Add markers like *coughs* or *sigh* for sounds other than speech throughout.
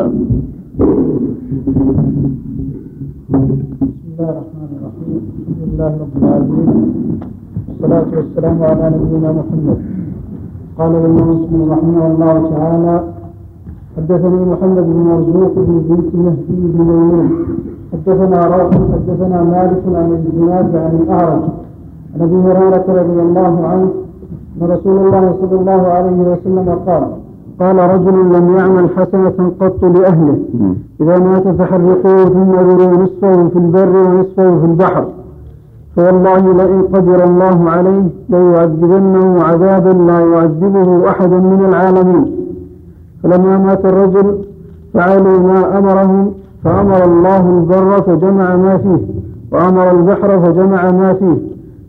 بسم الله الرحمن الرحيم. الحمد لله رب العالمين والصلاة والسلام على نبينا محمد. قال الإمام مسلم رحمه الله تعالى حدثني محمد بن مرزوق بن بنت مهدي بن ميمون. حدثنا رافع حدثنا مالك عن الزناد عن الأعرج. عن أبي هريرة رضي الله عنه أن رسول الله صلى الله عليه وسلم قال قال رجل لم يعمل حسنة قط لأهله. إذا مات فحرقوه ثم ذروا نصفه في البر ونصفه في البحر. فوالله لئن قدر الله عليه ليعذبنه عذابا لا يعذبه أحد من العالمين. فلما مات الرجل فعلوا ما أمرهم فأمر الله البر فجمع ما فيه وأمر البحر فجمع ما فيه.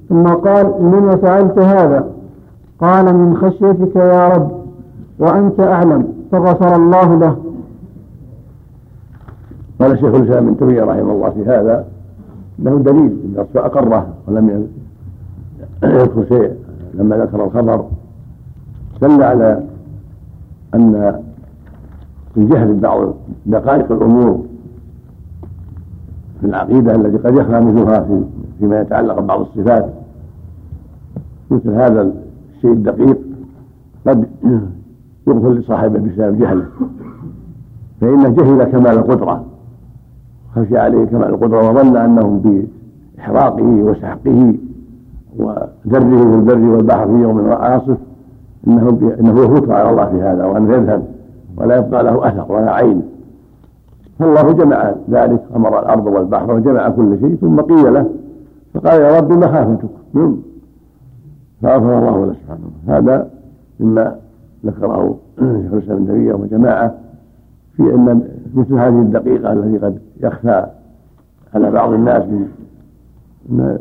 ثم قال لم فعلت هذا؟ قال من خشيتك يا رب. وأنت أعلم. فغفر الله له. قال الشيخ الإسلام ابن تيمية رحمه الله في هذا له دليل الرسول أقره ولم يذكر شيء لما ذكر الخبر. دل على أن الجهل ببعض دقائق الأمور في العقيدة التي قد يخفى مثلها في فيما يتعلق ببعض الصفات. مثل هذا الشيء الدقيق. قد يغفر لصاحبه بسبب جهله. فإنه جهل كمال القدرة. خشي عليه كمال القدرة وظن أنه بإحراقه وسحقه وذره في البر والبحر في يوم عاصف إنه إنه يفوت على الله في هذا وانه يذهب ولا يبقى له أثر ولا عين. فالله جمع ذلك أمر الأرض والبحر وجمع كل شيء ثم قيل له فقال يا رب مخافتك فغفر الله له سبحانه هذا مما ذكره شيخ الاسلام ابن تيميه وجماعه في أن مثل هذه الدقيقة التي قد يخفى على بعض الناس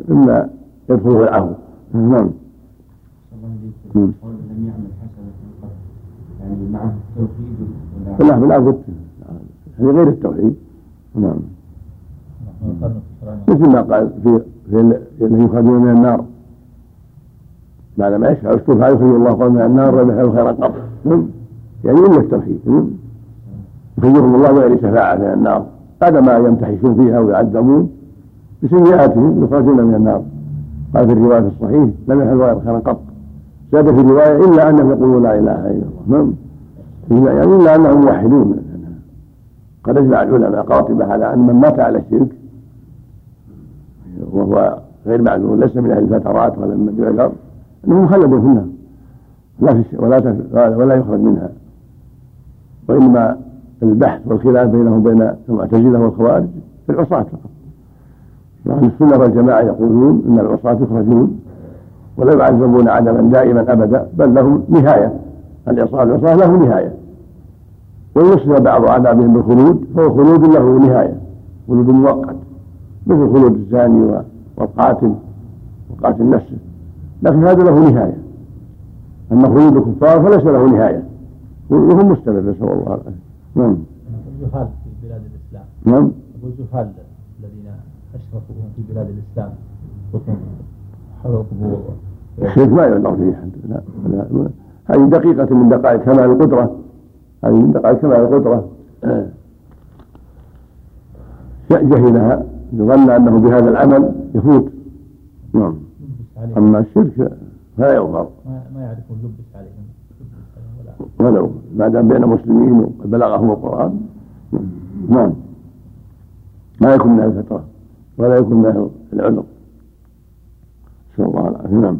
مما يدخله العفو. نعم. لم يعمل حسنة يعني معه التوحيد لا بالعكس هذه غير التوحيد. نعم. مثل ما قال في في الذي يخرجون من النار. بعد ما يشفع الشفعة يخرج الله قوم من النار يفعلوا خيرا قط. يعني إلا التوحيد يخرجهم الله بغير شفاعة من النار. بعد ما يمتحشون فيها ويعذبون بسيئاتهم يخرجون من النار. قال في الرواية الصحيح لم يفعلوا غير خيرا قط. زاد في الرواية إلا أنهم يقولون لا إله إلا الله. يعني إلا أنهم موحدون. قد أجمع العلماء قاطبة على أن من مات على الشرك وهو غير معلوم ليس من أهل الفترات ولا من يعذر انه مخلد في النار. لا في ولا ولا يخرج منها. وإنما البحث والخلاف بينه وبين المعتزلة والخوارج في العصاة فقط. وأهل السنة والجماعة يقولون أن العصاة يخرجون ولا يعذبون عدما دائما أبدا بل لهم نهاية. العصاة العصاة له نهاية. ويوصل بعض عذابهم بالخلود فهو خلود له نهاية. خلود مؤقت مثل خلود الزاني والقاتل وقاتل نفسه. لكن هذا له نهاية. أما خلود الكفار فليس له نهاية. خلودهم مستمر نسأل الله العافية. نعم. الجهال في بلاد الإسلام. نعم. الجهال الذين أشركوا في بلاد الإسلام. حول القبور الشرك ما يعذر فيه لا لا هذه دقيقة من دقائق كمال القدرة. هذه من دقائق كمال القدرة. جهلها ظن أنه بهذا العمل يفوت. نعم. أما الشرك فلا يغفر ما يعرفون لبس عليهم. ولو ما دام بين مسلمين وقد بلغهم القرآن نعم. ما يكون من الفترة ولا يكون من العذر نسأل الله العافية. نعم.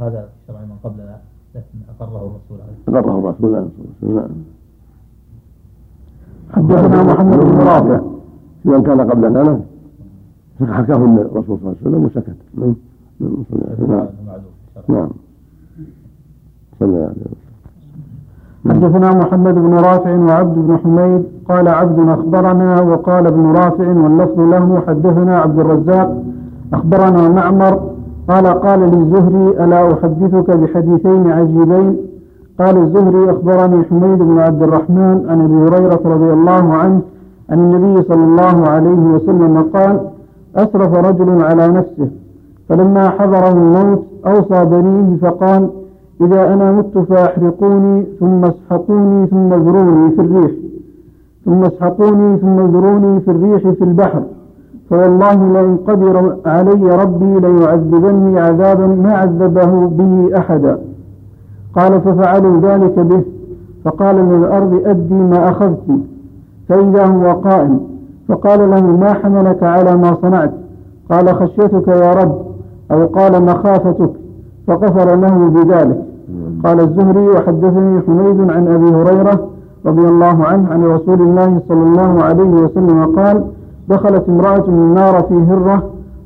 هذا شرع من قبلنا لكن أقره الرسول عليه أقره الرسول عليه الصلاة والسلام. نعم. حدثنا محمد بن رافع. في من كان قبلنا نعم. حكاه الرسول صلى الله عليه وسلم وسكت. نعم. صلى الله عليه وسلم حدثنا محمد بن رافع وعبد بن حميد قال عبد أخبرنا وقال ابن رافع واللفظ له حدثنا عبد الرزاق أخبرنا معمر قال قال للزهري ألا أحدثك بحديثين عجيبين قال الزهري أخبرني حميد بن عبد الرحمن عن أبي هريرة رضي الله عنه عن النبي صلى الله عليه وسلم قال أسرف رجل على نفسه فلما حضره الموت أوصى بنيه فقال إذا أنا مت فأحرقوني ثم اسحقوني ثم اذروني في الريح. ثم اسحقوني ثم اذروني في الريح في البحر. فوالله لئن قدر علي ربي ليعذبني عذابا ما عذبه به أحدا. قال ففعلوا ذلك به. فقال للأرض أدي ما أخذت. فإذا هو قائم. فقال له ما حملك على ما صنعت؟ قال خشيتك يا رب. أو قال مخافتك فغفر له بذلك. قال الزهري وحدثني حميد عن أبي هريرة رضي الله عنه عن رسول الله صلى الله عليه وسلم قال دخلت امرأة النار في هرة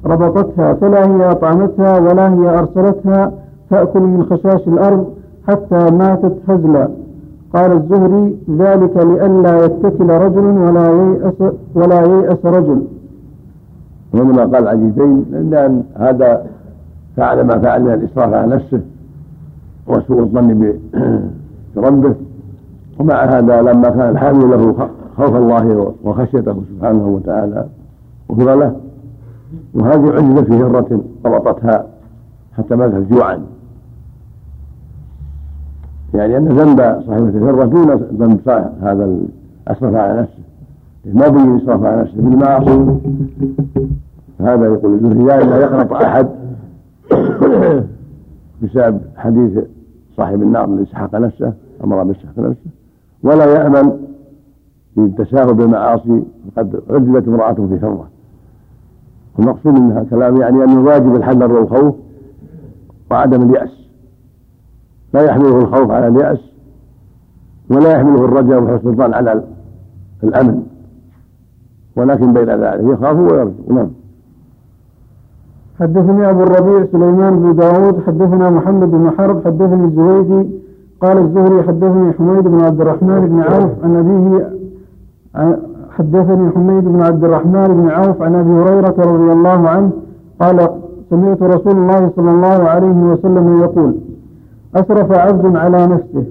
ربطتها فلا هي أطعمتها ولا هي أرسلتها تأكل من خشاش الأرض حتى ماتت هزلا. قال الزهري ذلك لئلا يتكل رجل ولا ييأس ولا ييأس رجل. ومما قال العجيبين لأن هذا فعل ما فعل من الإسراف على نفسه وسوء الظن *clears throat* بربه. ومع هذا لما كان الحامل له خوف الله وخشيته سبحانه وتعالى غفر له. وهذه عجزت في هرة ربطتها حتى ماتت جوعا. يعني أن ذنب صاحبة الهرة دون ذنب هذا الأسرف على نفسه. ما بين إسراف على نفسه بالمعاصي هذا يقول الزهري لا يقنط أحد. *coughs* بسبب حديث صاحب النار الذي سحق نفسه أمر بسحق نفسه. ولا يأمن بالتساهل بالمعاصي قد عذبت امرأته في حرة المقصود منها كلام يعني أنه واجب الحذر والخوف وعدم اليأس. لا يحمله الخوف على اليأس ولا يحمله الرجاء وحسن الظن على الأمن. ولكن بين ذلك يخاف ويرجو. نعم. حدثني أبو الربيع سليمان بن داود حدثنا محمد بن حرب حدثني الزهيدي قال الزهري حدثني حميد بن عبد الرحمن بن عوف عن أبيه حدثني حميد بن عبد الرحمن بن عوف عن أبي هريرة رضي الله عنه قال سمعت رسول الله صلى الله عليه وسلم يقول أسرف عبد على نفسه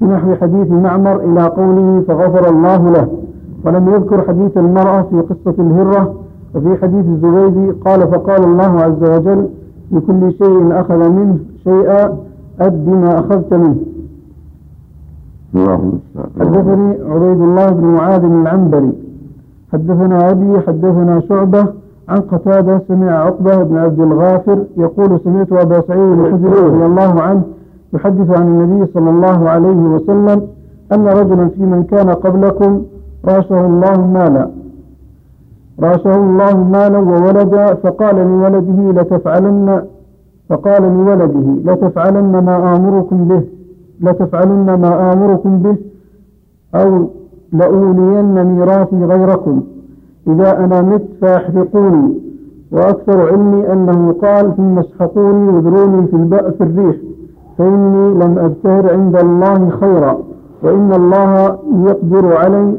بنحو حديث معمر إلى قوله فغفر الله له ولم يذكر حديث المرأة في قصة الهرة وفي حديث الزبيدي قال فقال الله عز وجل لكل شيء أخذ منه شيئا أد ما أخذت منه. حدثني عبيد الله بن معاذ العنبري. حدثنا أبي حدثنا شعبة عن قتادة سمع عقبة بن عبد الغافر يقول سمعت أبا سعيد الخدري رضي الله عنه يحدث عن النبي صلى الله عليه وسلم أن رجلا في من كان قبلكم راشه الله مالا. راشه الله مالا وولدا فقال لولده لتفعلن فقال لولده لتفعلن ما آمركم به لتفعلن ما آمركم به أو لأولين ميراثي غيركم. إذا أنا مت فاحرقوني وأكثر علمي أنه قال ثم اسحقوني وذروني في, البأ في الريح فإني لم أبتهر عند الله خيرا وإن الله يقدر علي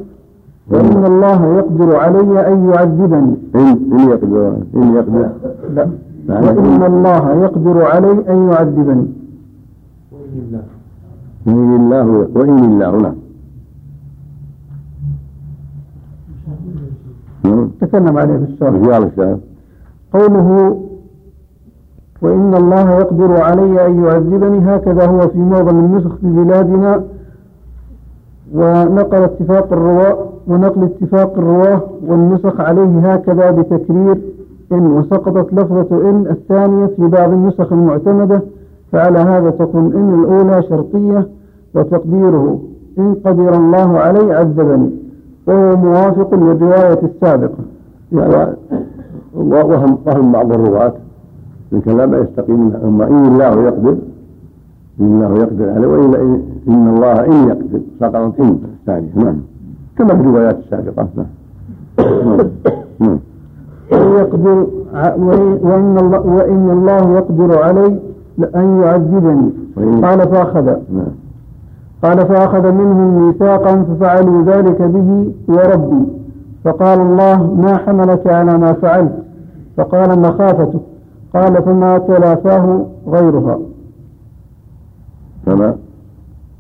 وإن الله يقدر علي أن يعذبني. إن يقدر إن يقدر. لا وإن الله يقدر علي أن يعذبني. وإن الله وإن الله نعم. تكلم عليه في الشرح قوله وإن الله يقدر علي أن يعذبني هكذا هو في معظم النسخ في بلادنا. ونقل اتفاق الرواة ونقل اتفاق الرواه والنسخ عليه هكذا بتكرير إن وسقطت لفظة إن الثانية في بعض النسخ المعتمدة فعلى هذا تكون إن الأولى شرطية وتقديره إن قدر الله علي عذبني وهو موافق للرواية السابقة. يعني وهم وهم بعض الرواة من كلام يستقيم أما إن الله يقدر إن الله يقدر عليه وإلا إن الله إن يقدر. سقطت إن الثانية. نعم. كما في الروايات السابقة. نعم. نعم. ويقدر وإن الله وإن الله يقدر علي أن يعذبني. قال فأخذ. نعم. قال فأخذ منهم ميثاقا ففعلوا ذلك به وربي. فقال الله ما حملك على ما فعلت؟ فقال مخافتك قال فما تلافاه غيرها. فما؟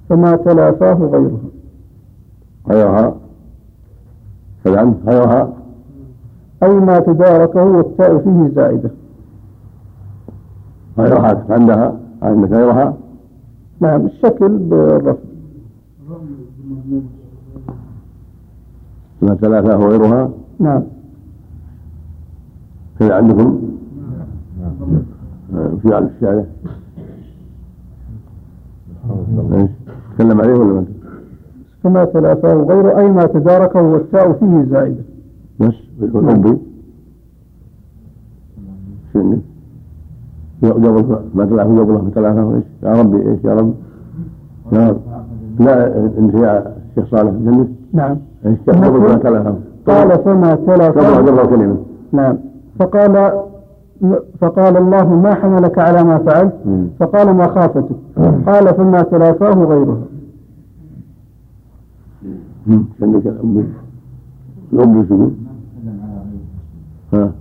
فما تلافاه غيرها. غيرها؟ كلام غيرها أي ما تداركه والتاء فيه زائدة. غيرها عندها عندك غيرها نعم الشكل بالرفع ثم ثلاثة وغيرها نعم. كذا عندكم؟ آه، في على الشارع إيش؟ تكلم عليه ولا ما فما ثلاثة وغير أي ما تداركه والتاء فيه زائدة بس والحب شنو؟ قبل ما تلعب قبله ثلاثة إيش؟ يا ربي إيش؟ يا رب. لا لا إنت يا شيخ صالح جنب نعم. إيش؟ قبل ما ثلاثة قال فما قبل ثلاثة قبل كلمة. نعم. فقال فقال الله ما حملك على ما فعلت. فقال ما خافتك قال فما تلافاه غيرها عندك الأم الأم شنو؟ تكلم على غيره ها؟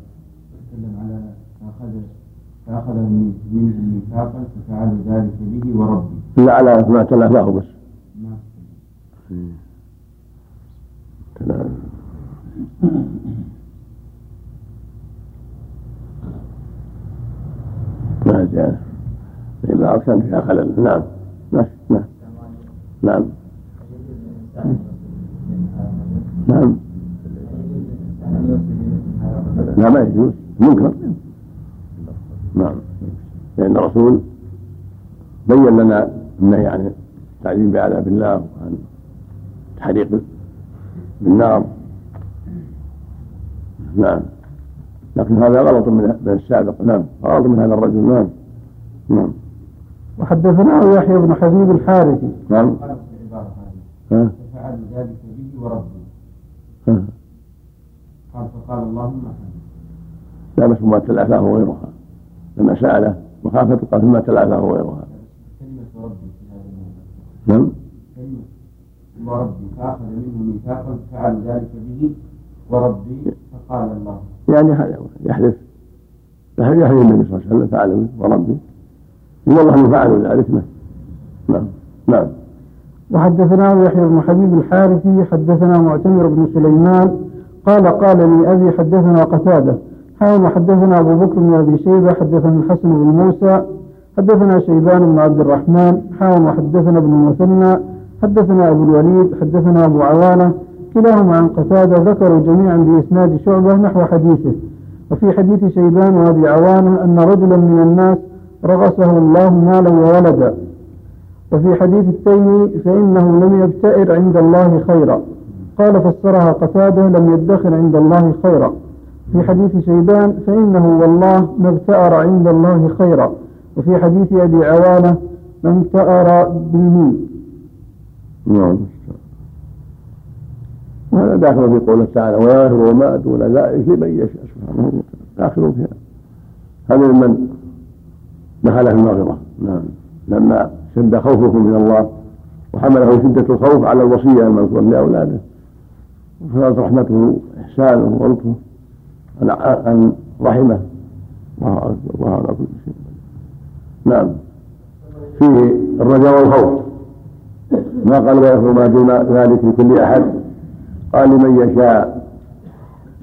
تكلم على فأخذ فأخذ من- منه ميثاقا ففعل ذلك به وربي. لا على ما تلافاه بس. ما تلا- ما جاء. إذا أرسلت فيها خلل نعم. نعم. نعم. نعم. نعم لا ما يجوز. منكر. نعم. لأن الرسول بين لنا النهي عن التعذيب بعذاب الله وعن التحريق بالنار. نعم. لكن هذا غلط من من السابق. نعم. غلط من هذا الرجل. نعم. نعم. وحدثنا يحيى بن حبيب الحارثي. نعم. ها؟ ففعل ذلك به وربي قال فقال اللهم لا بس ما تلافاه غيرها لما سأله مخافة قال ثم تلافاه غيرها كلمة ربي في هذا الموضوع نعم. كلمة وربي فأخذ منه ميثاقا ففعل ذلك به وربي فقال الله يعني هذا يحلف يحلف النبي صلى الله عليه وسلم فعله وربي. والله فعلوا ذلك نعم نعم. نعم. وحدثنا يحيى بن حبيب الحارثي حدثنا معتمر بن سليمان قال قال لي أبي حدثنا قتادة. حاول حدثنا أبو بكر بن أبي شيبة حدثنا الحسن بن موسى حدثنا شيبان بن عبد الرحمن حاول حدثنا ابن المثنى حدثنا أبو الوليد حدثنا أبو عوانة. كلاهما عن قتادة ذكروا جميعا بإسناد شعبة نحو حديثه. وفي حديث شيبان وأبي عوانة أن رجلا من الناس رغسه الله مالا وولدا. وفي حديث التيمي فإنه لم يبتئر عند الله خيرا. قال فسرها قتادة لم يدخر عند الله خيرا. في حديث شيبان فإنه والله ما ابتأر عند الله خيرا. وفي حديث أبي عوانة من ابتأر بالمين نعم. وهذا داخل في قوله تعالى ويغفر ما دون ذلك لمن يشاء سبحانه وتعالى. داخل فيها. هذا ممن دخل في المغفرة؟ نعم. لما شد خوفه من الله وحمله شدة الخوف على الوصية المذكورة لأولاده وفرض رحمته إحسانه ولطفه أن رحمه. الله أكبر الله على كل شيء. نعم. فيه الرجاء والخوف. ما قال ويغفر ما دون ذلك لكل أحد. قال لمن يشاء.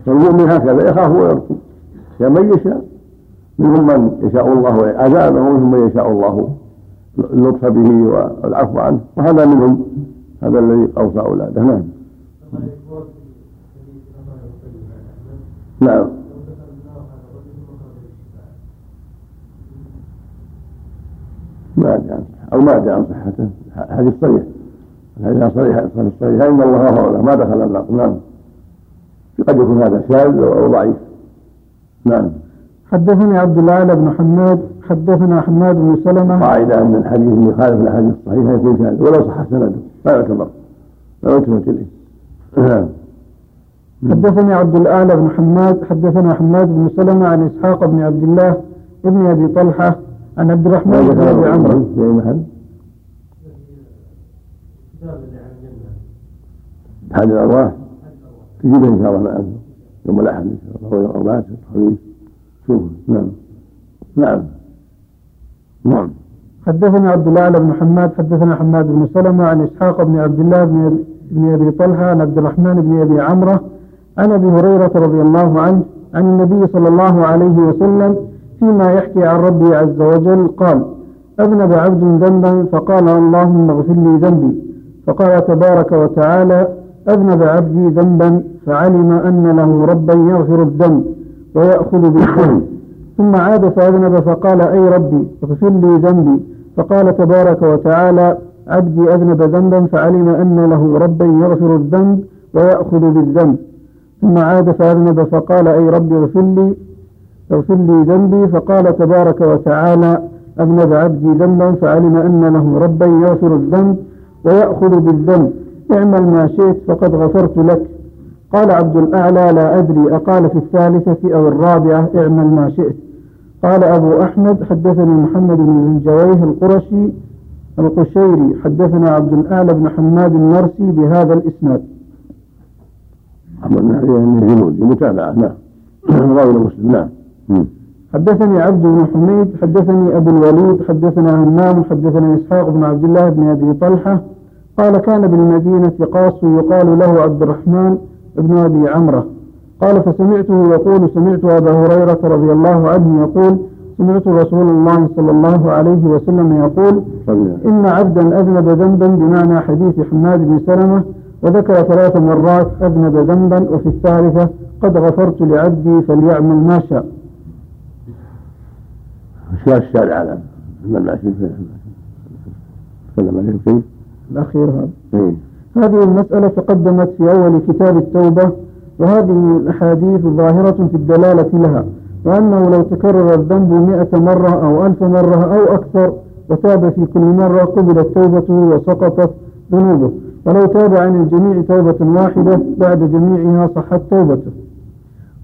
فالمؤمن هكذا يخاف ويرجو. يا من يشاء. منهم من يشاء الله عذابه ومنهم من يشاء الله. اللطف به والعفو عنه. وهذا منهم هذا الذي أوصى أولاده. نعم. نعم. ما عن أو ما ادري عن صحته حديث صريح الحديث صريح صريح إن الله غفر له ما دخل النار نعم. قد يكون هذا شاذ أو ضعيف. نعم. حدثني عبد الأعلى بن حماد حدثنا حماد بن سلمة. قاعدة أن الحديث اللي يخالف الأحاديث الصحيحة يكون شاذ ولو صح سنده لا يعتبر. لا يلتفت إليه *clears throat* حدثني عبد الأعلى بن حماد حدثنا حماد بن سلمة عن إسحاق بن عبد الله ابن أبي طلحة عن عبد الرحمن بن أبي عمرو. في أي محل؟ أحد الأرواح. تجيبه إن شاء الله معنا يوم الأحد إن شاء الله هو الأربعاء الخميس شوف نعم. نعم. نعم. حدثنا عبد الأعلى بن حماد حدثنا حماد بن سلمة عن إسحاق بن عبد الله بن بن أبي طلحة عن عبد الرحمن بن أبي عمرة عن أبي هريرة رضي الله عنه عن النبي صلى الله عليه وسلم فيما يحكي عن ربه عز وجل قال أذنب عبد ذنبا فقال اللهم اغفر لي ذنبي. فقال تبارك وتعالى أذنب عبدي ذنبا فعلم أن له ربا يغفر الذنب ويأخذ بالذنب. ثم عاد فأذنب فقال أي ربي اغفر لي ذنبي. فقال تبارك وتعالى عبدي أذنب ذنبا فعلم أن له ربا يغفر الذنب ويأخذ بالذنب. ثم عاد فأذنب فقال أي ربي اغفر لي اغفر لي ذنبي. فقال تبارك وتعالى أذنب عبدي ذنبا فعلم أن له ربا يغفر الذنب ويأخذ بالذنب. اعمل ما شئت فقد غفرت لك. قال عبد الأعلى لا أدري أقال في الثالثة أو الرابعة اعمل ما شئت. قال أبو أحمد حدثني محمد بن الجويه القرشي القشيري حدثنا عبد الأعلى بن حماد النرسي بهذا الإسناد. محمد بن الجنود متابعة نعم. *clears throat* راوي مسلم نعم. حدثني عبد بن حميد حدثني أبو الوليد حدثنا همام حدثنا إسحاق بن عبد الله بن أبي طلحة. قال كان بالمدينة قاص يقال له عبد الرحمن بن أبي عمرة. قال فسمعته يقول سمعت أبا هريرة رضي الله عنه يقول سمعت رسول الله صلى الله عليه وسلم يقول إن عبدا أذنب ذنبا بمعنى حديث حماد بن سلمة وذكر ثلاث مرات أذنب ذنبا وفي الثالثة قد غفرت لعبدي فليعمل ما شاء. إيش الشارع على تكلم عليه؟ الأخير هذا. إيه. هذه المسألة تقدمت في أول كتاب التوبة وهذه الأحاديث ظاهرة في الدلالة لها وأنه لو تكرر الذنب مئة مرة أو ألف مرة أو أكثر وتاب في كل مرة قبلت توبته وسقطت ذنوبه. ولو تاب عن الجميع توبة واحدة بعد جميعها صحت توبته.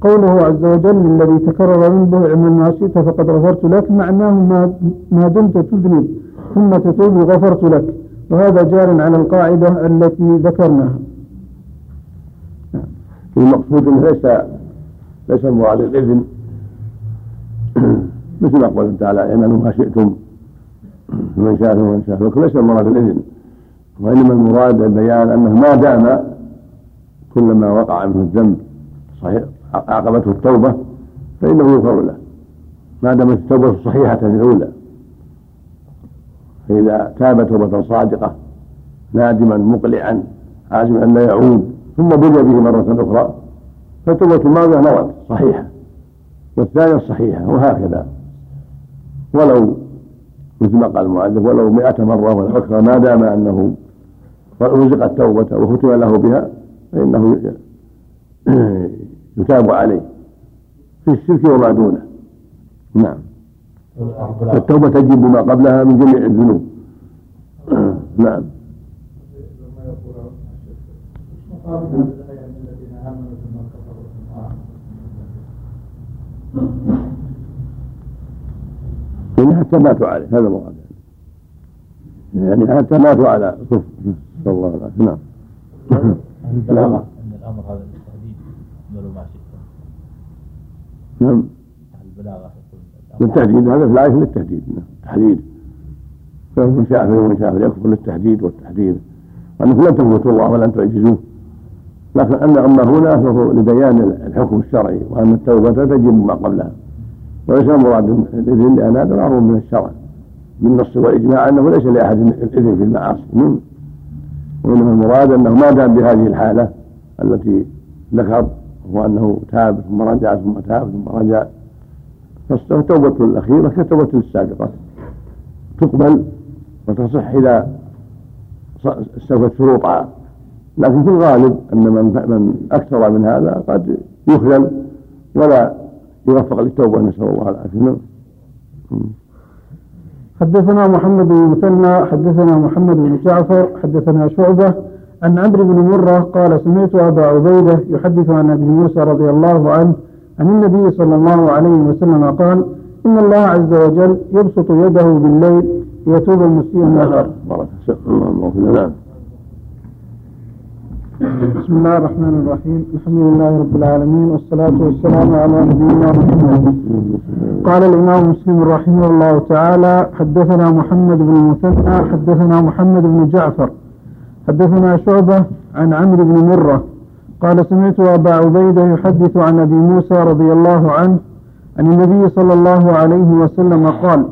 قوله عز وجل الذي تكرر ذنبه اعمل ما شئت فقد غفرت لك معناه ما, ما دمت تذنب ثم تتوب غفرت لك. وهذا جار على القاعدة التي ذكرناها. المقصود انه ليس ليس المراد الاذن *clears throat* مثل ما قال تعالى إعملوا ما شئتم من شاء ومن شاء لكن ليس المراد الاذن وإنما المراد البيان أنه ما دام كلما وقع منه الذنب صحيح عاقبته التوبة فإنه يغفر له. ما دامت التوبة صحيحه الأولى فإذا تاب توبة صادقة نادما مقلعا عازما ان لا يعود ثم بني به مرة أخرى. فتوبة الماضية مرض صحيحة والثانية صحيحة وهكذا. ولو مثل ما قال المؤلف ولو مئة مرة ولا أكثر ما دام أنه رزق التوبة وختم له بها فإنه *clears throat* يتاب عليه. في الشرك وما دونه. نعم. التوبة تجب ما قبلها من جميع الذنوب. *clears throat* نعم الذين آمنوا ثم كفروا يعني حتى ماتوا عليه هذا مراد يعني حتى ماتوا على كفر نسأل الله العافية نعم. البلاغة أن الأمر هذا اعملوا ما شئتم نعم. البلاغة للتهديد هذا في الآية للتهديد نعم. التحديد فمن شاء فمن شاء فليكفر للتهديد والتحديد. وأنكم لن تفوتوا الله ولن تعجزوه. لكن أن أما هنا فهو لبيان الحكم الشرعي وأن التوبة تجب ما قبلها. وليس المراد الإذن لأن هذا معروف من الشرع بالنص والإجماع أنه ليس لأحد الإذن في المعاصي وإنما المراد أنه ما دام بهذه الحالة التي ذكر هو أنه تاب ثم رجع ثم تاب ثم رجع فالتوبة الأخيرة كالتوبة السابقة. تقبل وتصح إذا استوفت شروطها لكن في الغالب أن من من أكثر من هذا قد يخذل ولا يوفق للتوبة نسأل الله العافية نعم. حدثنا محمد بن مثنى حدثنا محمد بن جعفر حدثنا شعبة عن عمرو بن مرة قال سمعت أبا عبيدة يحدث عن أبي موسى رضي الله عنه عن النبي صلى الله عليه وسلم قال إن الله عز وجل يبسط يده بالليل ليتوب المسيء النهار. بارك الله نعم. بسم الله الرحمن الرحيم. الحمد لله رب العالمين والصلاة والسلام على نبينا محمد. قال الإمام مسلم رحمه الله تعالى حدثنا محمد بن المثنى حدثنا محمد بن جعفر حدثنا شعبة عن عمرو بن مرة. قال سمعت أبا عبيدة يحدث عن أبي موسى رضي الله عنه عن النبي صلى الله عليه وسلم قال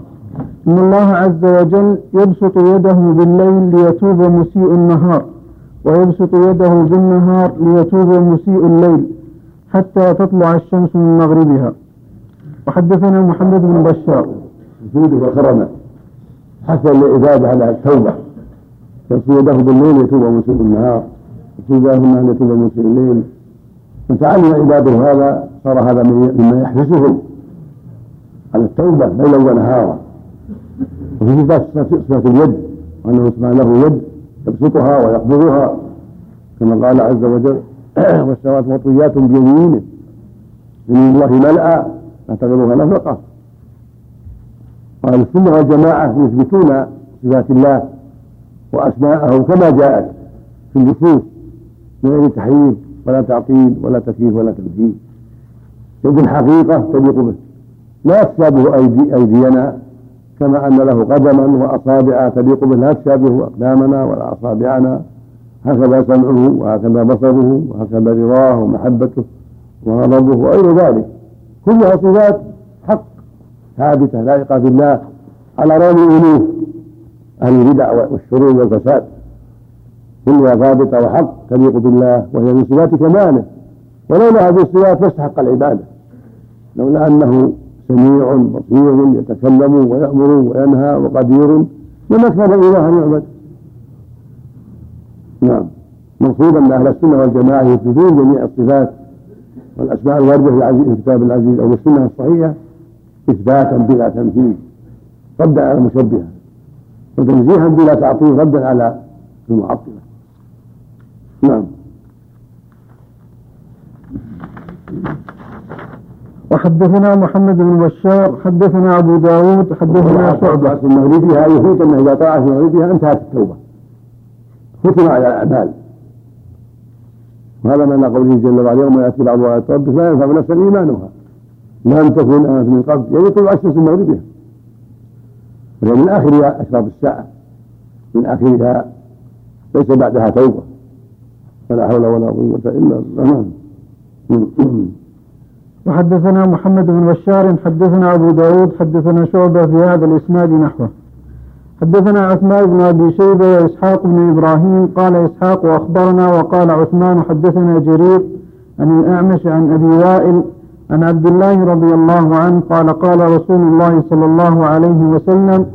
إن الله عز وجل يبسط يده بالليل ليتوب مسيء النهار. ويبسط يده بالنهار ليتوب مسيء الليل حتى تطلع الشمس من مغربها. وحدثنا محمد بن بشار. جوده وكرمه حثا العباد على التوبة. يبسط يده بالليل يتوب مسيء النهار. يتوب يداه ان يتوب مسيء الليل. فتعلم عباده هذا صار هذا مما يحرسهم على التوبة ليلا ونهارا. وفي صفات صفة اليد وأنه سبحانه له يد. يبسطها ويقبضها كما قال عز وجل *clears throat* والسماوات مطويات بيمينه يمين الله ملأ لا نفقة. قال السنة والجماعه يثبتون صفات الله وأسماءه كما جاءت في النصوص من غير تحريف ولا تعطيل ولا تكييف ولا تمثيل يد الحقيقة تليق به لا تشابه أيدي أيدينا كما أن له قدما وأصابع تليق به لا تشابه أقدامنا ولا أصابعنا. هكذا سمعه وهكذا بصره وهكذا رضاه ومحبته وغضبه وغير ذلك. كلها صفات حق ثابتة لائقة بالله على رغم الألوف أهل البدع والشرور والفساد. كلها ثابتة وحق تليق بالله وهي من صفات كماله. ولولا هذه الصفات لاستحق العبادة. لولا أنه سميع بصير يتكلم ويأمر وينهى وقدير لما كان إلها يعبد نعم. مقصود أن أهل السنة والجماعة يثبتون جميع الصفات والأسماء الواردة في الكتاب العزيز أو السنة الصحيحة إثباتا بلا تمثيل ردا على المشبهة وتنزيها بلا تعطيل ردا على المعطلة. نعم. وحدثنا محمد بن بشار حدثنا أبو داود حدثنا شعبة. في مغربها يفوت أنه إذا طاع في مغربها انتهت التوبة. ختم على الأعمال. وهذا معنى قوله جل وعلا يوم يأتي بعض آيات ربك لا ينفع نفسا إيمانها. لم تكن آمنت من قبل يعني طلوع الشمس من مغربها وهي من آخر أشراط الساعة من آخرها ليس بعدها توبة. ولا حول ولا قوة إلا بالله. نعم. وحدثنا محمد بن بشار حدثنا أبو داود حدثنا شعبة في هذا الإسناد نحوه. حدثنا عثمان بن أبي شيبة وإسحاق بن إبراهيم قال إسحاق أخبرنا وقال عثمان حدثنا جرير عن الأعمش عن أبي وائل عن عبد الله رضي الله عنه قال قال رسول الله صلى الله عليه وسلم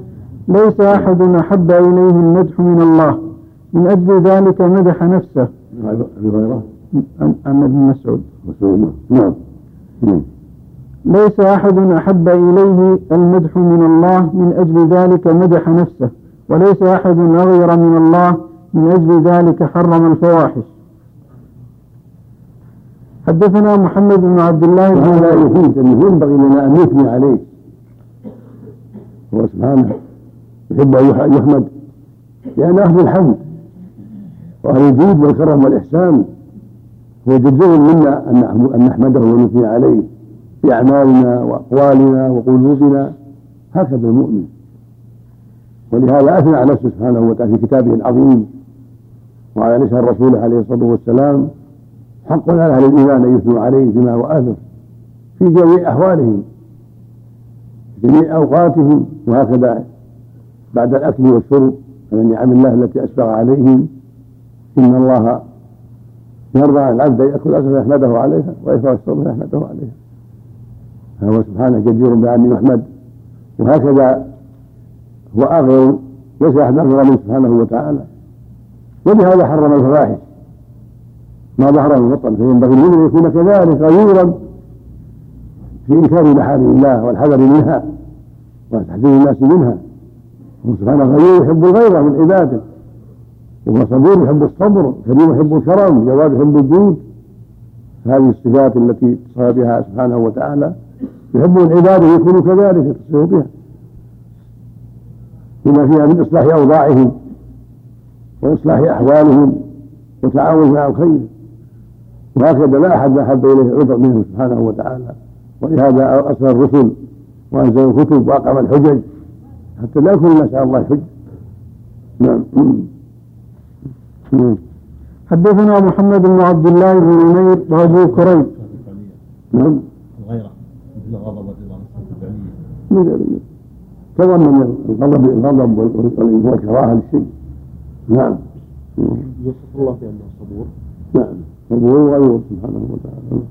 ليس أحد أحب إليه المدح من الله. من أجل ذلك مدح نفسه. أبي هريرة. عن ابن مسعود. نعم. ليس أحد أحب إليه المدح من الله من أجل ذلك مدح نفسه وليس أحد أغير من الله من أجل ذلك حرم الفواحش. حدثنا محمد بن عبد الله بن هذا يفيد أنه ينبغي لنا أن نثني عليه. هو سبحانه يحب أن يحمد لأن أهل الحمد وأهل الجود والكرم والإحسان جزء منا أن نحمده ونثني عليه في أعمالنا وأقوالنا وقلوبنا هكذا المؤمن. ولهذا أثنى على نفسه سبحانه وتعالى في كتابه العظيم وعلى لسان رسوله عليه الصلاة والسلام حق على أهل الإيمان أن يثنوا عليه بما أهله في جميع أحوالهم في جميع أوقاتهم وهكذا بعد الأكل والشرب من نعم الله التي أسبغ عليهم. إن الله يرضى عن العبد يأكل أكله يحمده عليها ويشرب الشرب يحمده عليها. فهو سبحانه جدير بأن يحمد وهكذا هو آخر ليس أحد أكبر منه سبحانه وتعالى. ولهذا حرم الفواحش. ما ظهر من بطن فينبغي المؤمن ان يكون كذلك غيورا في إنكار محارم الله والحذر منها وتحذير الناس منها. سبحانه غيور يحب الغيره من عباده. وهو صبور يحب الصبر كريم يحب الكرم جواد يحب الجود. هذه الصفات التي اتصف بها سبحانه وتعالى يحب العباد ان يكونوا كذلك يتصفوا بها. بما فيها من إصلاح اوضاعهم وإصلاح احوالهم وتعاون على الخير. وهكذا لا أحد احب إليه العذر منه سبحانه وتعالى. ولهذا أرسل الرسل وأنزل الكتب وأقام الحجج حتى لا يكون الناس على الله حج نعم. حدثنا محمد بن عبد الله بن عمير وأبو كريب. نعم. الغيرة مثل الغضب والرضا تضمن الغضب الغضب والكراهة للشيء. نعم. يوصف الله بأنه صبور. نعم. صبور وغيور سبحانه وتعالى؟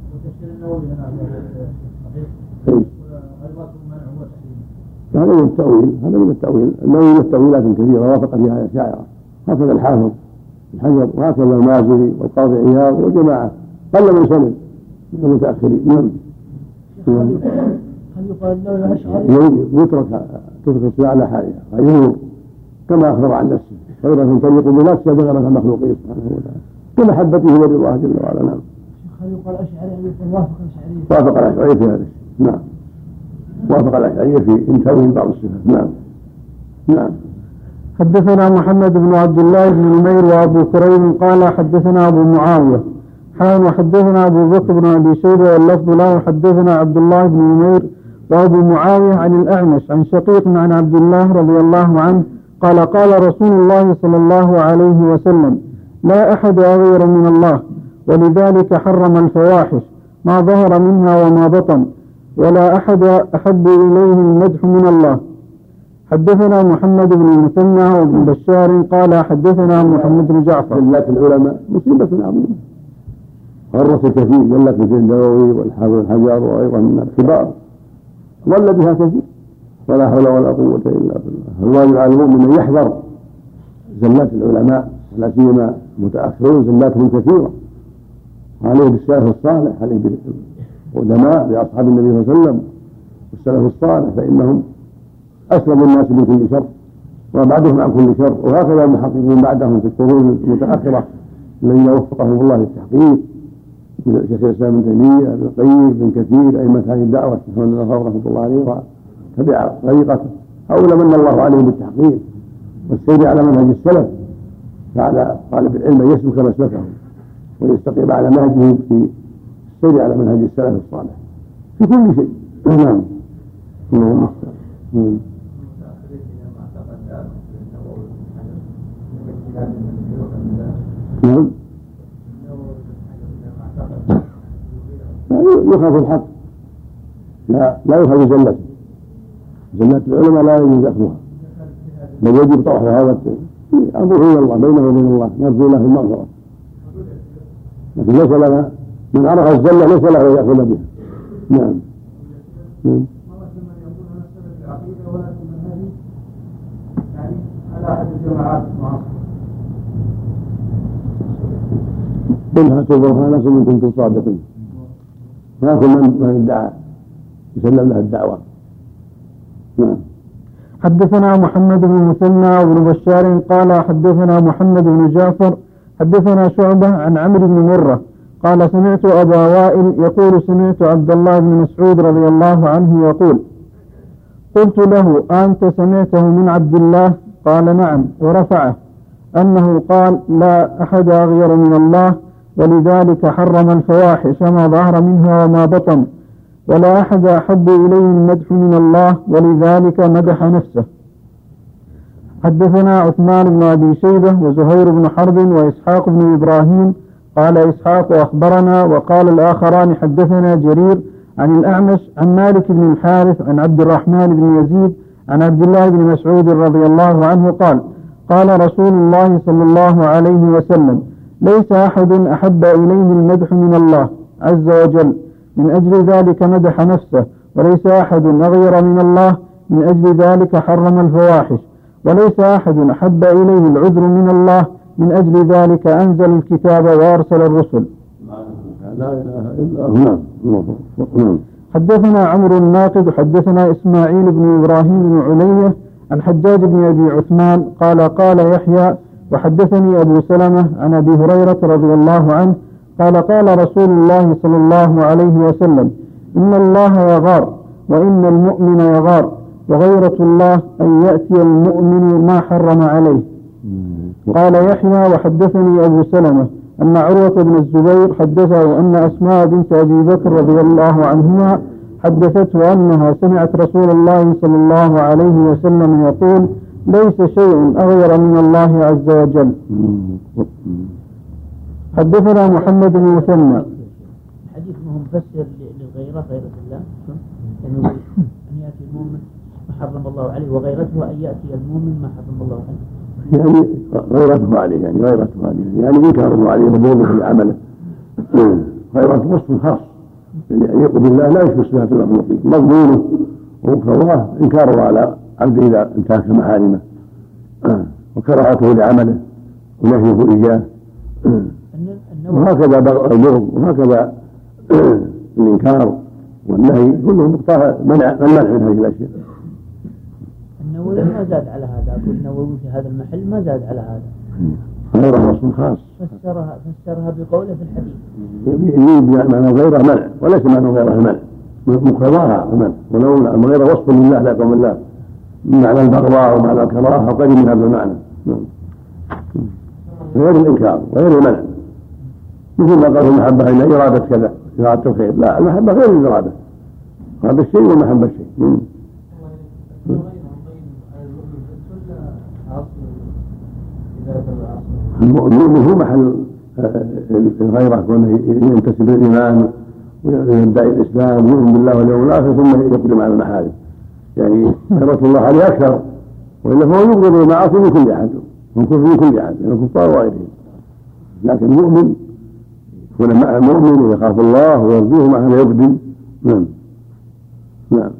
هذا من التأويل هذا من التأويل. النووي له تأويلات كثيرة وافق فيها الأشاعرة هكذا الحافظ. الحجر وهكذا المازري والقاضي عياض والجماعة. قل من سلم من المتأخرين. نعم. هل يقال انه اشعري؟ يترك تترك الصلاة على حالها غيره. كما أخبر عن نفسه. غيرة تليق بنفسه بغيرة المخلوقين سبحانه وتعالى. كمحبته ورضاه جل وعلا. نعم. هل يقال أشعري يقال وافق الاشعري؟ وافق الأشعرية في هذا. الشيء نعم. وافق الأشعرية في انتهاء بعض الصفات. نعم. نعم. حدثنا محمد بن عبد الله بن نمير وابو كريم قال حدثنا ابو معاوية. حان وحدثنا ابو بكر بن ابي شيبه واللفظ له حدثنا عبد الله بن نمير وابو معاوية عن الأعمش عن شقيق عن عبد الله رضي الله عنه قال قال رسول الله صلى الله عليه وسلم لا أحد أغير من الله ولذلك حرم الفواحش ما ظهر منها وما بطن ولا أحد أحب إليه المدح من الله. حدثنا محمد بن المثنى وابن بشار قال حدثنا محمد بن جعفر. زلات العلماء مصيبة عظيمة غرس كثير زلات مثل النووي والحافظ الحجر وأيضا من الكبار. ضل بها كثير. ولا حول ولا قوة إلا بالله. الواجب على المؤمن أن يحذر. زلات العلماء لا سيما المتأخرون زلاتهم كثيرة. عليه بالسلف الصالح عليه بالعلماء بأصحاب النبي صلى الله عليه وسلم والسلف الصالح فإنهم أسلم الناس من كل شر وأبعدهم عن كل شر وهكذا المحققون بعدهم في القرون المتأخرة الذين وفقهم الله للتحقيق مثل شيخ الإسلام ابن تيمية ابن القيم ابن كثير أئمة هذه الدعوة محمد بن رحمة الله عليه وتبع طريقته هؤلاء من الله عليهم بالتحقيق والسير على منهج السلف فعلى طالب العلم أن يسلك مسلكهم ويستقيم على نهجهم في السير على منهج السلف الصالح في كل شيء. نعم. اللهم نعم. نعم. يخاف الحق. لا لا يخاف زلته زلات العلماء لا يجوز أخذها. بل يجب طرح هذا أمره إلى الله بينه وبين الله نرجو له المغفرة. لكن ليس لنا من عرف الزله ليس له أن يأخذ بها. نعم. نعم. على أحد الجماعات. قل هاتوا برهانكم إن كنتم صادقين. هناك من من ادعى يسلم له الدعوة. نعم. حدثنا محمد بن مثنى وابن بشار قال حدثنا محمد بن جعفر حدثنا شعبة عن عمرو بن مرة قال سمعت أبا وائل يقول سمعت عبد الله بن مسعود رضي الله عنه يقول قلت له أنت سمعته من عبد الله؟ قال نعم. ورفعه. أنه قال لا أحد أغير من الله. ولذلك حرم الفواحش ما ظهر منها وما بطن ولا أحد أحب إليه المدح من الله ولذلك مدح نفسه. حدثنا عثمان بن أبي شيبة وزهير بن حرب وإسحاق بن إبراهيم قال إسحاق أخبرنا وقال الآخران حدثنا جرير عن الأعمش عن مالك بن الحارث عن عبد الرحمن بن يزيد عن عبد الله بن مسعود رضي الله عنه قال قال رسول الله صلى الله عليه وسلم ليس أحد أحب إليه المدح من الله عز وجل. من أجل ذلك مدح نفسه وليس أحد أغير من الله. من أجل ذلك حرم الفواحش وليس أحد أحب إليه العذر من الله. من أجل ذلك أنزل الكتاب وأرسل الرسل. لا إلا الله نعم نعم. حدثنا عمرو الناقد حدثنا إسماعيل بن إبراهيم بن علية عن حجاج بن أبي عثمان قال قال يحيى وحدثني أبو سلمة عن أبي هريرة رضي الله عنه قال قال رسول الله صلى الله عليه وسلم إن الله يغار وإن المؤمن يغار وغيرة الله أن يأتي المؤمن ما حرم عليه. قال يحيى وحدثني أبو سلمة أن عروة بن الزبير حدثه أن أسماء بنت أبي بكر رضي الله عنهما حدثته أنها سمعت رسول الله صلى الله عليه وسلم يقول ليس شيء أغير من الله عز وجل. حدثنا محمد بن مثنى الحديث ما هو مفسر للغيرة غيرة الله. يعني أن يأتي المؤمن ما حرم الله عليه وغيرته أن يأتي المؤمن ما حرم الله عليه. يعني غيرته عليه يعني غيرته عليه. يعني إنكاره عليه وبغضه لعمله غيرته وصف خاص. يعني يليق بالله لا يشبه صفات المخلوقين. مضمونه ومقتضاه إنكاره على عبده اذا انتهك محارمه وكراهته لعمله. ونهيه إياه. *clears throat* وهكذا البغض وهكذا *clears throat* الإنكار والنهي كله مقتضى منع المنع من هذه الأشياء. النووي ما زاد على هذا. أقول النووي في هذا المحل ما زاد على هذا. غيره وصف خاص. فسرها فسرها بقوله في الحديث. يريد معنى غيره منع وليس معنى غيره منع. مقتضاها منع. ولو غير وصف لله لا قوم الله. معنى البغضاء ومعنى الكراهة وقريب من هذا المعنى. نعم. غير الإنكار غير المنع. مثل ما قال المحبة ان إرادة كذا إرادة الخير. لا المحبة غير الإرادة. هذا الشيء والمحبة شيء. نعم. المؤمن هو محل آه، الغيرة كونه ينتسب للإيمان ويدعي الإسلام ويؤمن بالله واليوم الآخر ثم يقدم على المحارم. يعني غيرة الله عليه أكثر وإلا فهو يبغض المعاصي من كل أحد من كفر من كل أحد من الكفار وغيرهم. لكن المؤمن يكون مؤمن ويخاف الله ويرجوه مع هذا يقدم نعم. نعم.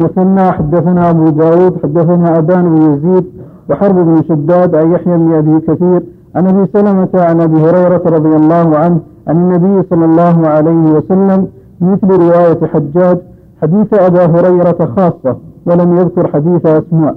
حدثنا حدثنا أبو داود حدثنا أبان بن يزيد وحرب بن شداد عن يحيى بن أبي كثير عن أبي سلمة عن أبي هريرة رضي الله عنه عن النبي صلى الله عليه وسلم مثل رواية حجاج حديث ابا هريرة خاصة ولم يذكر حديث أسماء.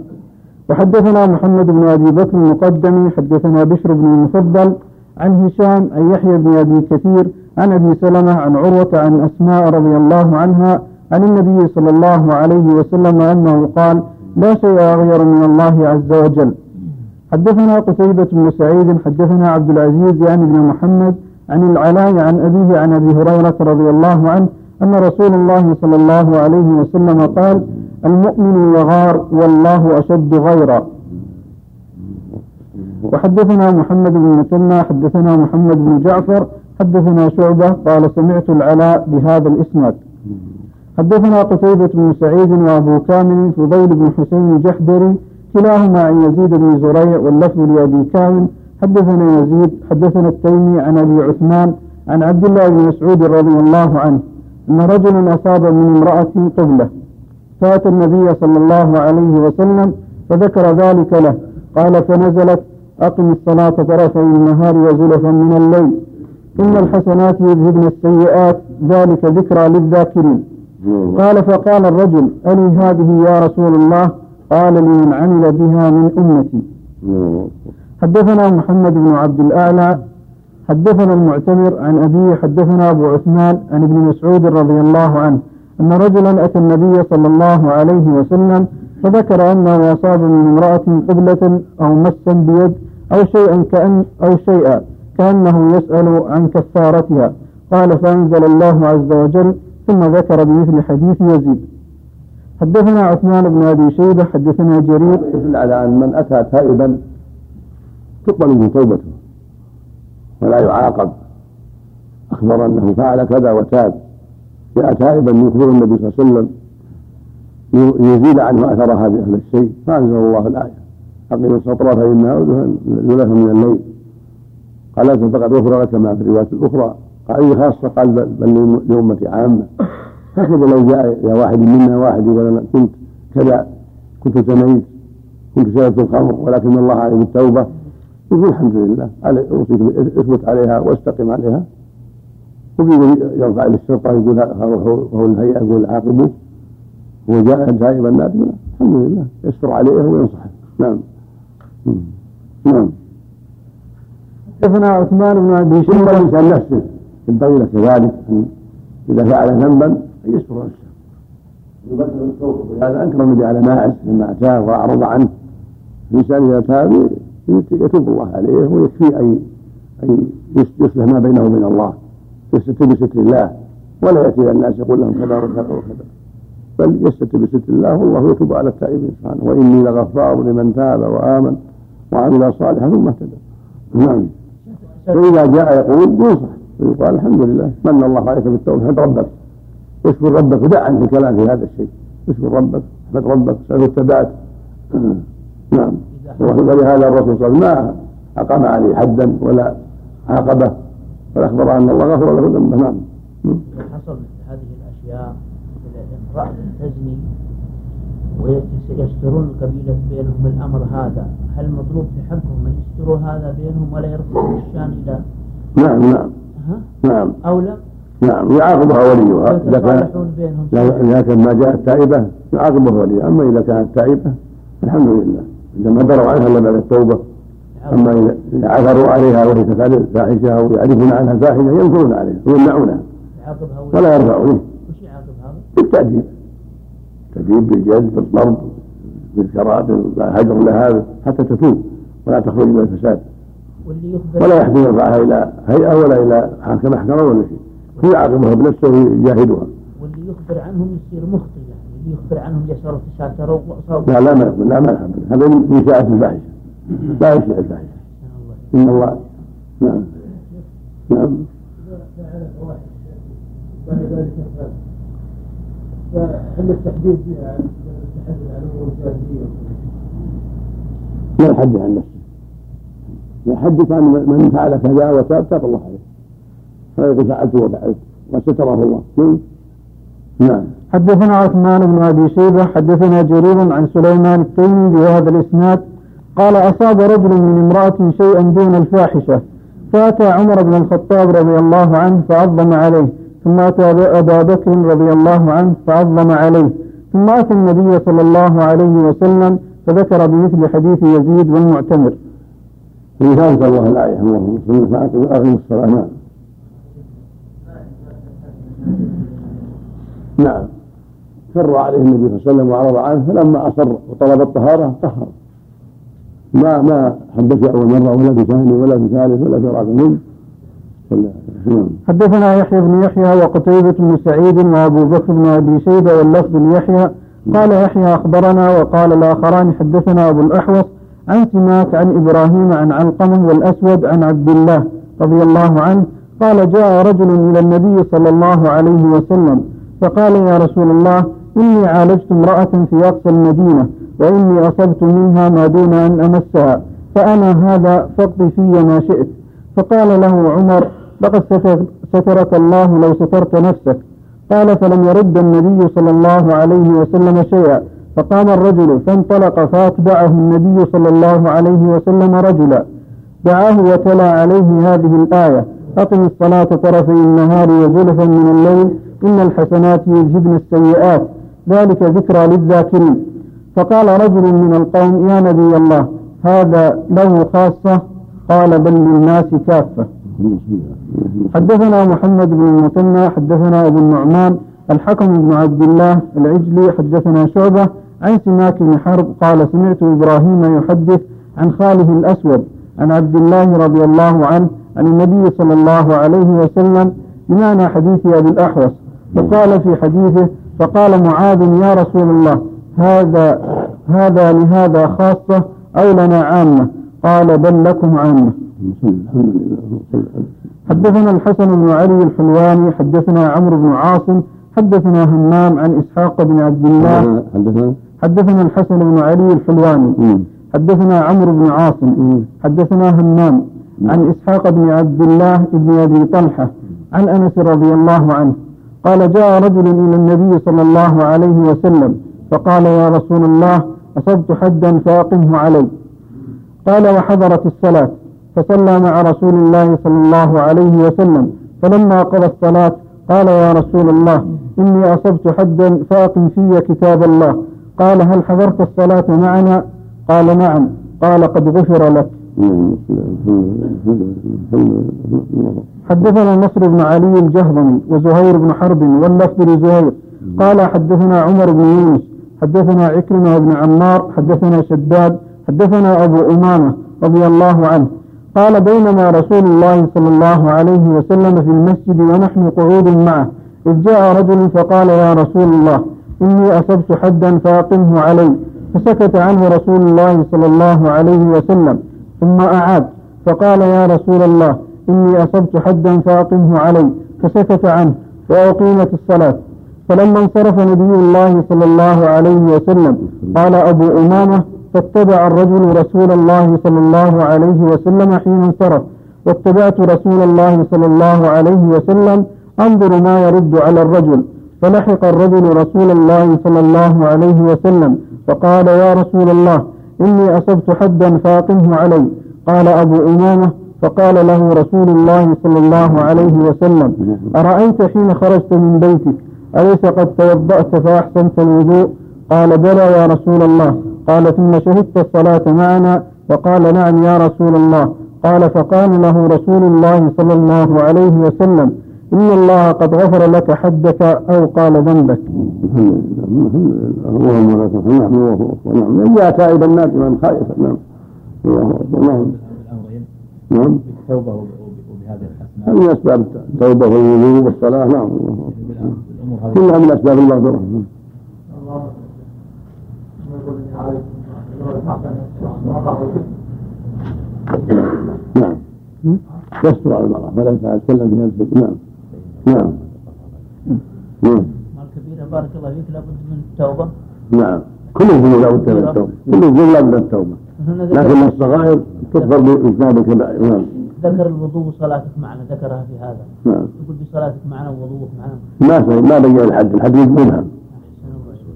وحدثنا محمد بن أبي بكر المقدمي حدثنا بشر بن المفضل عن هشام عن يحيى بن أبي كثير عن أبي سلمة عن عروة عن أسماء رضي الله عنها عن النبي صلى الله عليه وسلم أنه قال لا شيء أغير من الله عز وجل. حدثنا قتيبة بن سعيد حدثنا عبد العزيز يعني بن محمد عن العلاء عن أبيه عن أبي هريرة رضي الله عنه أن رسول الله صلى الله عليه وسلم قال المؤمن يغار والله أشد غيرا. وحدثنا محمد بن مثنى حدثنا محمد بن جعفر حدثنا شعبة قال سمعت العلاء بهذا الإسناد. حدثنا قتيبة بن سعيد وأبو كامل فضيل بن حسين الجحدري كلاهما عن يزيد بن زريع واللفظ لأبي كامل. حدثنا يزيد حدثنا التيمي عن أبي عثمان عن عبد الله بن مسعود رضي الله عنه. أن رجلا أصاب من امرأة قبلة. فأتى النبي صلى الله عليه وسلم فذكر ذلك له. قال فنزلت أقم الصلاة طرفي النهار وزلفا من الليل. إن الحسنات يذهبن السيئات ذلك ذكرى للذاكرين. قال فقال الرجل ألي هذه يا رسول الله؟ قال لمن عمل بها من أمتي. حدثنا محمد بن عبد الأعلى حدثنا المعتمر عن أبيه حدثنا أبو عثمان عن ابن مسعود رضي الله عنه أن رجلا أتى النبي صلى الله عليه وسلم فذكر أنه أصاب من امرأة قبلة أو مسا بيد أو شيئا كأن أو شيئا كأنه يسأل عن كفارتها. قال فأنزل الله عز وجل ثم ذكر بمثل حديث يزيد. حدثنا عثمان بن أبي شيبة حدثنا جرير. يدل على أن من أتى تائبا تقبل منه توبته. ولا يعاقب. أخبر أنه فعل كذا وتاب جاء تائبا يخبر النبي صلى الله عليه وسلم يزيل عنه أثر هذا الشيء. فأنزل الله الآية. أقيم الصلاة فانها النهار من الليل. قال فقد غفر لك ما في الروايات الأخرى. قال خاصة؟ قال بل لأمتي عامة. هكذا لو جاء يا واحد منا واحد يقول أنا كنت كذا كنت زنيت كنت شربت الخمر ولكن الله عليه بالتوبة يقول الحمد لله. أوصيك اثبت عليها واستقم عليها. وفي يرفع للشرطة يقول وهو الهيئة يقول عاقبه. هو جاء تائبا نادما الحمد لله. يستر عليه وينصحه. نعم. نعم. حدثنا عثمان بن أبي شيبة. الانسان نفسه. ينبغي له كذلك أن إذا فعل ذنبا أن يستر نفسه. ولهذا أنكر النبي على ماعز لما أتاه وأعرض عنه. الإنسان إذا تاب يتوب الله عليه ويكفي أن أن يصلح ما بينه وبين الله يستتر بستر الله ولا يأتي إلى الناس يقول لهم كذا وكذا وكذا. بل يستتر بستر الله والله يتوب على التائبين سبحانه. وإني لغفار لمن تاب وآمن وعمل صالحا ثم اهتدى. نعم. فإذا جاء يقول ينصح ويقال الحمد لله. من الله عليك بالتوبة احمد ربك. اشكر ربك ودع عنك الكلام في هذا الشيء. اشكر ربك احمد ربك اساله الثبات *clears throat* نعم. ولهذا الرسول صلى الله عليه وسلم ما أقام عليه حدا ولا عاقبة بل أخبر أن الله غفر له ذنبه نعم. حصل هذه الأشياء امرأة تزني ويسترون القبيلة بينهم الأمر هذا. هل مطلوب في حقهم أن يستروا هذا بينهم ولا يرفعوا الشان إلى نعم نعم؟ نعم. أو لا؟ نعم يعاقبها وليها. إذا كان كان ما جاءت تائبة يعاقبها وليها. أما إذا كانت تائبة الحمد لله. إذا ما دروا عنها إلا بعد التوبة. أما إذا عثروا عليها وهي تفعل الفاحشة أو يعرفون عنها الفاحشة ينكرون عليها ويمنعونها. ولا يرفعون؟ بالتأديب. تأديب بالجلد بالضرب بالكرات بالهجر لها حتى تتوب. ولا تخرج من الفساد. واللي يخبر ولا يحسن يرفعها إلى هيئة ولا إلى حاكم محكمة ولا شيء. هو يعاقبها بنفسه ويجاهدها. واللي يخبر عنهم يصير مخطئ. يخبر عنهم يسروا تساتروا وصاروا لا لا ما لا ما يحب هذا من إشاعة الفاحشة لا يشيع الفاحشة إن الله نعم. نعم. بعد ذلك فهل التحديد فيها التحدث عن أمور الجاهلية لا يحدث عن نفسه. يحدث عن من فعل كذا وتاب تاب الله عليه. فيقول فعلت وفعلت. وستره الله. نعم. حدثنا عثمان بن أبي شيبة حدثنا جرير عن سليمان التيمي بهذا الإسناد قال أصاب رجل من امرأة شيئا دون الفاحشة فأتى عمر بن الخطاب رضي الله عنه فعظم عليه ثم أتى ابا بكر رضي الله عنه فعظم عليه ثم أتى النبي صلى الله عليه وسلم فذكر بمثل حديث يزيد والمعتمر. ولذلك الله الآية اللهم صل وأقم الصلاة. نعم. نعم. كر عليه النبي صلى الله عليه وسلم وعرض عنه فلما أصر وطلب الطهارة طهر. ما ما حدث أول مرة ولا بثاني ولا بثالث ولا في رابع. نعم. حدثنا يحيى بن يحيى وقتيبة بن سعيد وأبو بكر بن أبي شيبة واللفظ ليحيى قال يحيى أخبرنا وقال الآخران حدثنا أبو الأحوص عن سماك عن إبراهيم عن علقمة والأسود عن عبد الله رضي الله عنه. قال جاء رجل إلى النبي صلى الله عليه وسلم فقال يا رسول الله إني عالجت امرأة في أقصى المدينة وإني أصبت منها ما دون أن أمسها فأنا هذا فاقض في ما شئت. فقال له عمر لقد سترك الله لو سترت نفسك. قال فلم يرد النبي صلى الله عليه وسلم شيئا. فقام الرجل فانطلق فأتبعه النبي صلى الله عليه وسلم رجلا. دعاه وتلا عليه هذه الآية أقم الصلاة طرفي النهار وزلفا من الليل إن الحسنات يذهبن السيئات ذلك ذكرى للذاكرين. فقال رجل من القوم يا نبي الله هذا له خاصة؟ قال بل للناس كافة. حدثنا محمد بن المثنى حدثنا أبو النعمان الحكم بن عبد الله العجلي حدثنا شعبة عن سماك بن حرب قال سمعت إبراهيم يحدث عن خاله الأسود عن عبد الله رضي الله عنه عن النبي صلى الله عليه وسلم بمعنى حديث أبي الأحوص. وقال في حديثه فقال معاذ يا رسول الله هذا هذا لهذا خاصة أو لنا عامة؟ قال بل لكم عامة. حدثنا الحسن بن علي الحلواني حدثنا عمرو بن عاصم حدثنا همام عن إسحاق بن عبد الله. حدثنا؟ حدثنا الحسن بن علي الحلواني. حدثنا عمرو بن عاصم. حدثنا همام عن إسحاق بن عبد الله بن أبي طلحة عن أنس رضي الله عنه. قال جاء رجل إلى النبي صلى الله عليه وسلم فقال يا رسول الله أصبت حدا فأقمه علي. قال وحضرت الصلاة فصلى مع رسول الله صلى الله عليه وسلم. فلما قضى الصلاة قال يا رسول الله إني أصبت حدا فأقم في كتاب الله. قال هل حضرت الصلاة معنا؟ قال نعم. قال قد غفر لك. حدثنا نصر بن علي الجهضمي وزهير بن حرب واللفظ لزهير. قال حدثنا عمر بن يونس حدثنا عكرمة بن عمار حدثنا شداد حدثنا أبو أمامة رضي الله عنه. قال بينما رسول الله صلى الله عليه وسلم في المسجد ونحن قعود معه إذ جاء رجل فقال يا رسول الله إني أصبت حدا فأقمه علي. فسكت عنه رسول الله صلى الله عليه وسلم. ثم أعاد فقال يا رسول الله إني أصبت حدا فأقمه علي فسكت عنه وأقيمت الصلاة. فلما انصرف نبي الله صلى الله عليه وسلم قال أبو أمامة فاتبع الرجل رسول الله صلى الله عليه وسلم حين انصرف. واتبعت رسول الله صلى الله عليه وسلم أنظر ما يرد على الرجل. فلحق الرجل رسول الله صلى الله عليه وسلم فقال يا رسول الله إني أصبت حدا فاقمه علي. قال أبو إمامة فقال له رسول الله صلى الله عليه وسلم أرأيت حين خرجت من بيتك؟ أليس قد توضأت فأحسنت الوضوء؟ قال بلى يا رسول الله. قال ثم شهدت الصلاة معنا؟ فقال نعم يا رسول الله. قال فقال له رسول الله صلى الله عليه وسلم. إن الله قد غفر لك حدك أو قال ذنبك. اللهم لك الحمد ونعم من جاء تائبا نادما خائفا نعم الله اكبر نعم نعم. بالتوبة وب- وب- وبهذه الحسنات من اسباب التوبه والوضوء والصلاه نعم أكبر. كلها من اسباب المغفره نعم يستر على المرأة ولا يتكلم في نفسه نعم. نعم. نعم. الكبيرة بارك الله فيك لابد من التوبة نعم. كل الذنوب لا بد من التوبة. كل الذنوب لا بد من التوبة. لكن الصغائر باجتناب الكبائر نعم. ذكر الوضوء وصلاتك معنا ذكرها في هذا. نعم. يقول بصلاتك معنا ووضوءك معنا. ما ما بين الحد الحد الرسول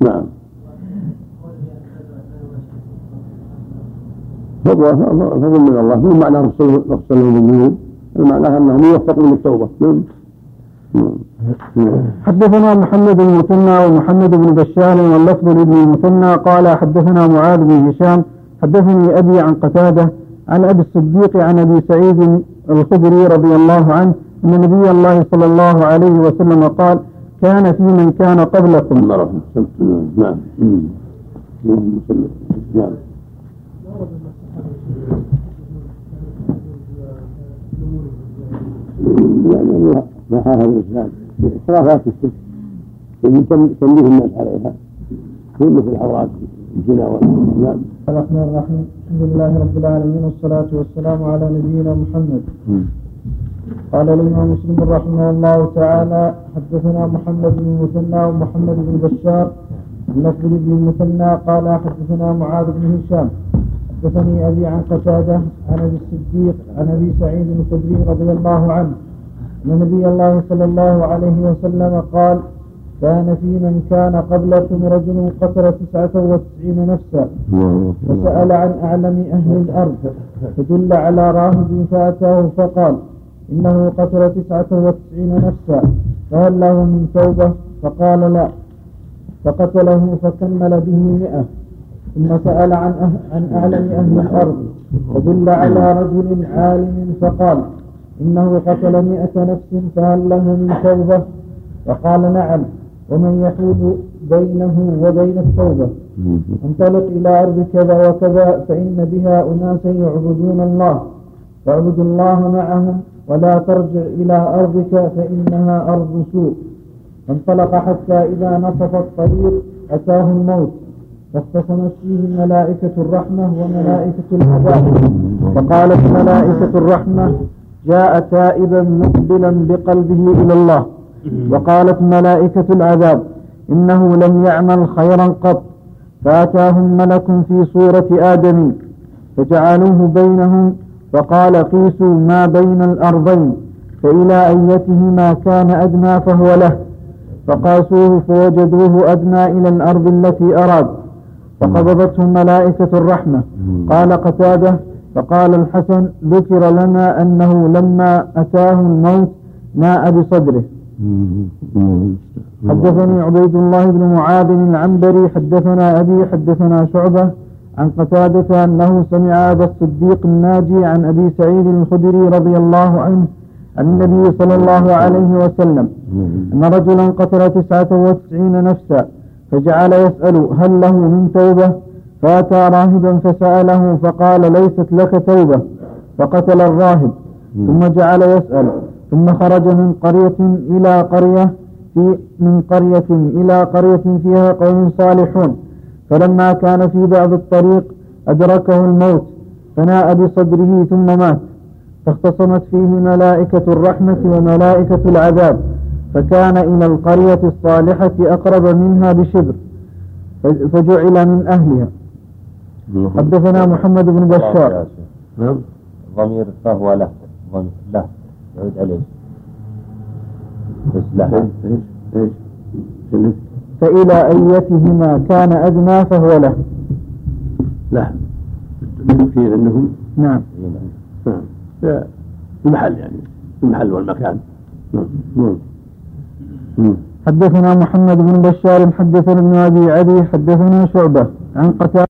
نعم. فضل فضل من الله. مو نغسل نغسل الذنوب المعنى أنهم يوفقون للتوبة. نعم نعم نعم. حدثنا محمد بن المثنى ومحمد بن بشار واللفظ لابن المثنى قال حدثنا معاذ بن هشام. حدثني أبي عن قتادة عن أبي الصديق عن أبي سعيد الخدري رضي الله عنه أن نبي الله صلى الله عليه وسلم قال كان في من كان قبلكم. نعم. صل نعم. يعني ما هذا الاسلام اعترافات الشرك تنبيه الناس عليها في مثل حضرات الزنا والنعم نعم الرحمن الرحيم الحمد لله رب العالمين والصلاة والسلام على نبينا محمد قال الإمام مسلم رحمه الله تعالى حدثنا محمد بن المثنى ومحمد بن بشار اللفظ بن المثنى قال حدثنا معاذ بن هشام حدثني أبي عن قتادة عن أبي الصديق عن أبي سعيد الخدري رضي الله عنه أن نبي الله صلى الله عليه وسلم قال كان في من كان قبلكم رجل قتل تسعة وتسعين نفسا فسأل عن أعلم أهل الأرض فدل على راهب فأتاه فقال إنه قتل تسعة وتسعين نفسا فهل له من توبة؟ فقال لا فقتله فكمل به مئة. ثم سأل عن, أه عن أعلم أهل الأرض فدل على رجل عالم فقال إنه قتل مئة نفس فهل له من توبة؟ فقال نعم ومن يحول بينه وبين التوبة. انطلق إلى أرض كذا وكذا فإن بها أناسا يعبدون الله. فاعبد الله معهم ولا ترجع إلى أرضك فإنها أرض سوء. فانطلق حتى إذا نصف الطريق أتاه الموت. فاختصمت فيه ملائكة الرحمة وملائكة العذاب. فقالت ملائكة الرحمة جاء تائبا مقبلا بقلبه إلى الله وقالت ملائكة العذاب إنه لم يعمل خيرا قط فأتاهم ملك في صورة آدم فجعلوه بينهم فقال قيسوا ما بين الأرضين فإلى أيتهما كان أدنى فهو له فقاسوه فوجدوه أدنى إلى الأرض التي أراد فقبضته ملائكة الرحمة. قال قتادة فقال الحسن ذكر لنا أنه لما أتاه الموت ناء بصدره. حدثني عبيد الله بن معاذ العنبري حدثنا أبي حدثنا شعبة عن قتادة أنه سمع أبا الصديق الناجي عن أبي سعيد الخدري رضي الله عنه عن النبي صلى الله عليه وسلم أن رجلا قتل تسعة وتسعين نفسا فجعل يسأل هل له من توبة؟ فأتى راهبا فسأله فقال ليست لك توبة. فقتل الراهب ثم جعل يسأل ثم خرج من قرية إلى قرية في من قرية إلى قرية فيها قوم صالحون. فلما كان في بعض الطريق أدركه الموت فناء بصدره ثم مات. فاختصمت فيه ملائكة الرحمة وملائكة العذاب فكان إلى القرية الصالحة أقرب منها بشبر فجعل من أهلها. حدثنا محمد بن بشار. نعم. ضمير فهو له ضمير له يعود عليه. بس له إيش؟ إيش؟ فإلى أيتهما كان أدنى فهو له. لا في عندهم؟ نعم. نعم. في المحل يعني. المحل والمكان. نعم. نعم. نعم. حدثنا محمد بن بشار حدثنا ابن أبي عدي حدثنا شعبة. عن قتادة